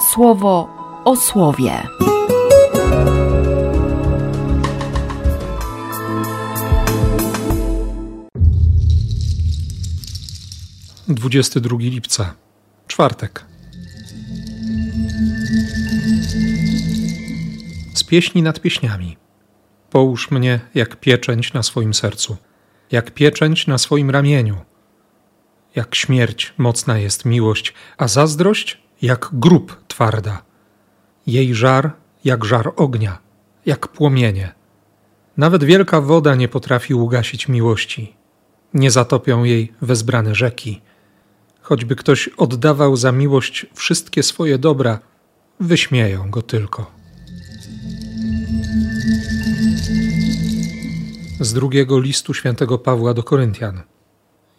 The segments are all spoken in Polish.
słowo o słowie. Dwudziesty drugi lipca, czwartek. Z pieśni nad pieśniami. Połóż mnie jak pieczęć na swoim sercu, jak pieczęć na swoim ramieniu. Jak śmierć mocna jest miłość, a zazdrość jak grób twarda. Jej żar jak żar ognia, jak płomienie. Nawet wielka woda nie potrafi ugasić miłości. Nie zatopią jej wezbrane rzeki. Choćby ktoś oddawał za miłość wszystkie swoje dobra, wyśmieją go tylko. Z drugiego listu świętego Pawła do Koryntian.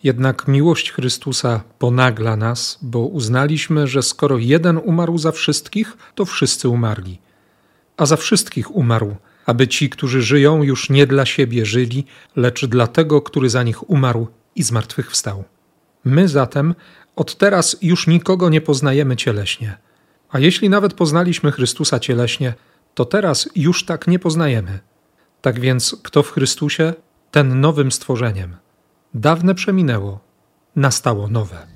Jednak miłość Chrystusa ponagla nas, bo uznaliśmy, że skoro jeden umarł za wszystkich, to wszyscy umarli. A za wszystkich umarł, aby ci, którzy żyją, już nie dla siebie żyli, lecz dla tego, który za nich umarł i zmartwychwstał. My zatem od teraz już nikogo nie poznajemy cieleśnie. A jeśli nawet poznaliśmy Chrystusa cieleśnie, to teraz już tak nie poznajemy. Tak więc, kto w Chrystusie, ten nowym stworzeniem. Dawne przeminęło, nastało nowe.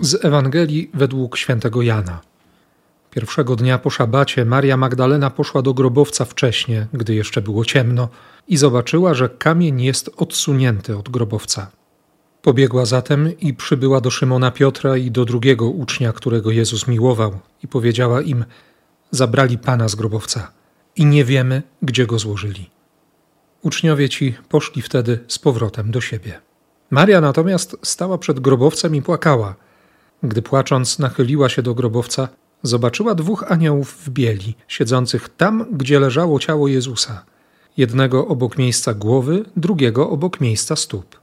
Z Ewangelii według świętego Jana. Pierwszego dnia po szabacie Maria Magdalena poszła do grobowca wcześnie, gdy jeszcze było ciemno, i zobaczyła, że kamień jest odsunięty od grobowca. Pobiegła zatem i przybyła do Szymona Piotra i do drugiego ucznia, którego Jezus miłował, i powiedziała im: Zabrali pana z grobowca i nie wiemy, gdzie go złożyli. Uczniowie ci poszli wtedy z powrotem do siebie. Maria natomiast stała przed grobowcem i płakała. Gdy płacząc nachyliła się do grobowca, zobaczyła dwóch aniołów w bieli, siedzących tam, gdzie leżało ciało Jezusa. Jednego obok miejsca głowy, drugiego obok miejsca stóp.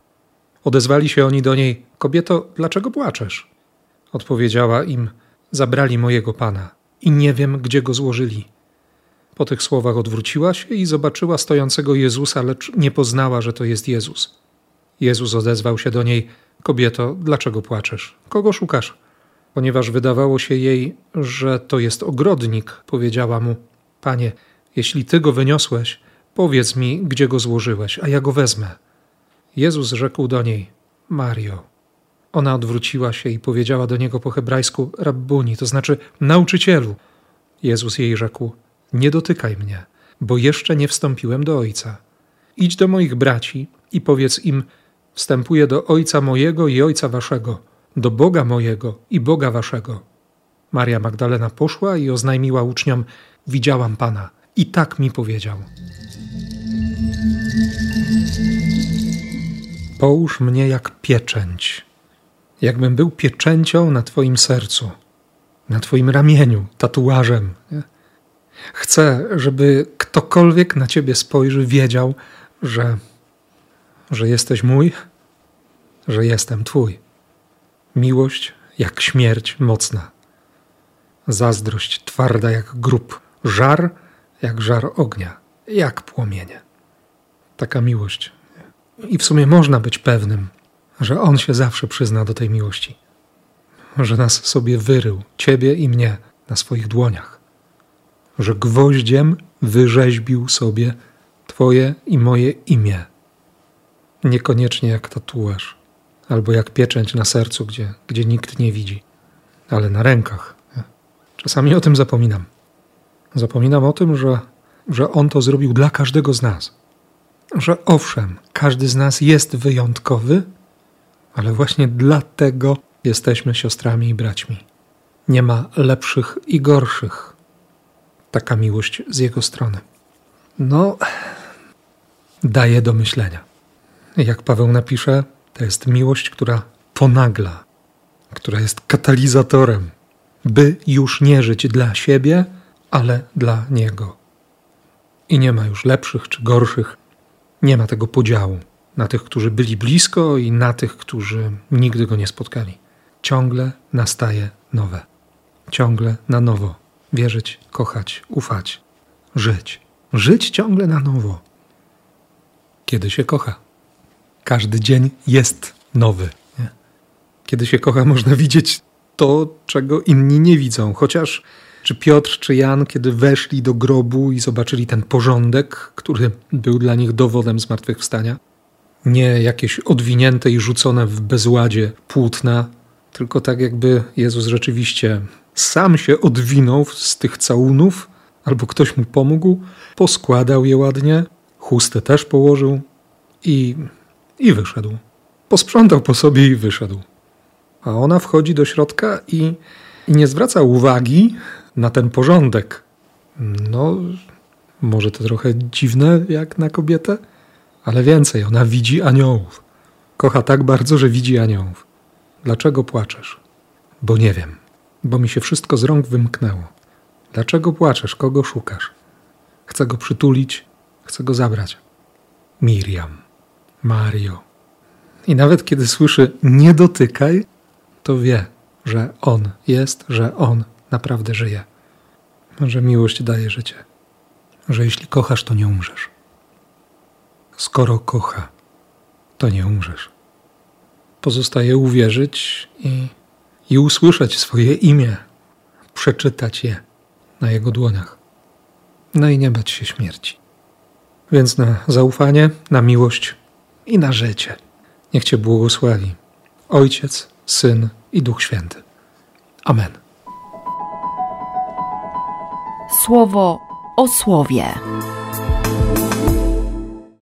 Odezwali się oni do niej: Kobieto, dlaczego płaczesz? Odpowiedziała im: Zabrali mojego pana i nie wiem, gdzie go złożyli. Po tych słowach odwróciła się i zobaczyła stojącego Jezusa, lecz nie poznała, że to jest Jezus. Jezus odezwał się do niej: Kobieto, dlaczego płaczesz? Kogo szukasz? Ponieważ wydawało się jej, że to jest ogrodnik, powiedziała mu: Panie, jeśli ty go wyniosłeś, powiedz mi, gdzie go złożyłeś, a ja go wezmę. Jezus rzekł do niej: Mario. Ona odwróciła się i powiedziała do niego po hebrajsku: Rabbuni, to znaczy nauczycielu. Jezus jej rzekł: Nie dotykaj mnie, bo jeszcze nie wstąpiłem do Ojca. Idź do moich braci i powiedz im: Wstępuję do Ojca mojego i Ojca waszego, do Boga mojego i Boga waszego. Maria Magdalena poszła i oznajmiła uczniom: Widziałam Pana i tak mi powiedział. Połóż mnie jak pieczęć, jakbym był pieczęcią na Twoim sercu, na Twoim ramieniu, tatuażem. Nie? Chcę, żeby ktokolwiek na Ciebie spojrzy, wiedział, że, że jesteś mój, że jestem Twój. Miłość jak śmierć mocna, zazdrość twarda jak grób, żar jak żar ognia, jak płomienie. Taka miłość. I w sumie można być pewnym, że On się zawsze przyzna do tej miłości, że nas sobie wyrył, Ciebie i mnie, na swoich dłoniach, że gwoździem wyrzeźbił sobie Twoje i moje imię. Niekoniecznie jak tatuaż, albo jak pieczęć na sercu, gdzie, gdzie nikt nie widzi, ale na rękach. Czasami o tym zapominam. Zapominam o tym, że, że On to zrobił dla każdego z nas. Że owszem, każdy z nas jest wyjątkowy, ale właśnie dlatego jesteśmy siostrami i braćmi. Nie ma lepszych i gorszych. Taka miłość z Jego strony. No, daje do myślenia. Jak Paweł napisze, to jest miłość, która ponagla, która jest katalizatorem, by już nie żyć dla siebie, ale dla Niego. I nie ma już lepszych czy gorszych, nie ma tego podziału na tych, którzy byli blisko i na tych, którzy nigdy go nie spotkali. Ciągle nastaje nowe. Ciągle na nowo. Wierzyć, kochać, ufać, żyć. Żyć ciągle na nowo. Kiedy się kocha. Każdy dzień jest nowy. Nie? Kiedy się kocha, można widzieć to, czego inni nie widzą. Chociaż czy Piotr, czy Jan, kiedy weszli do grobu i zobaczyli ten porządek, który był dla nich dowodem zmartwychwstania, nie jakieś odwinięte i rzucone w bezładzie płótna, tylko tak jakby Jezus rzeczywiście sam się odwinął z tych całunów, albo ktoś mu pomógł, poskładał je ładnie, chustę też położył i, i wyszedł. Posprzątał po sobie i wyszedł. A ona wchodzi do środka i, i nie zwraca uwagi na ten porządek. No, może to trochę dziwne jak na kobietę, ale więcej, ona widzi aniołów. Kocha tak bardzo, że widzi aniołów. Dlaczego płaczesz? Bo nie wiem, bo mi się wszystko z rąk wymknęło. Dlaczego płaczesz? Kogo szukasz? Chcę go przytulić, chcę go zabrać. Miriam, Mario. I nawet kiedy słyszy nie dotykaj, to wie, że on jest, że on naprawdę żyje. Że miłość daje życie. Że jeśli kochasz, to nie umrzesz. Skoro kocha, to nie umrzesz. Pozostaje uwierzyć i, i usłyszeć swoje imię, przeczytać je na jego dłoniach. No i nie bać się śmierci. Więc na zaufanie, na miłość i na życie. Niech Cię błogosławi Ojciec, Syn i Duch Święty. Amen. Słowo o słowie.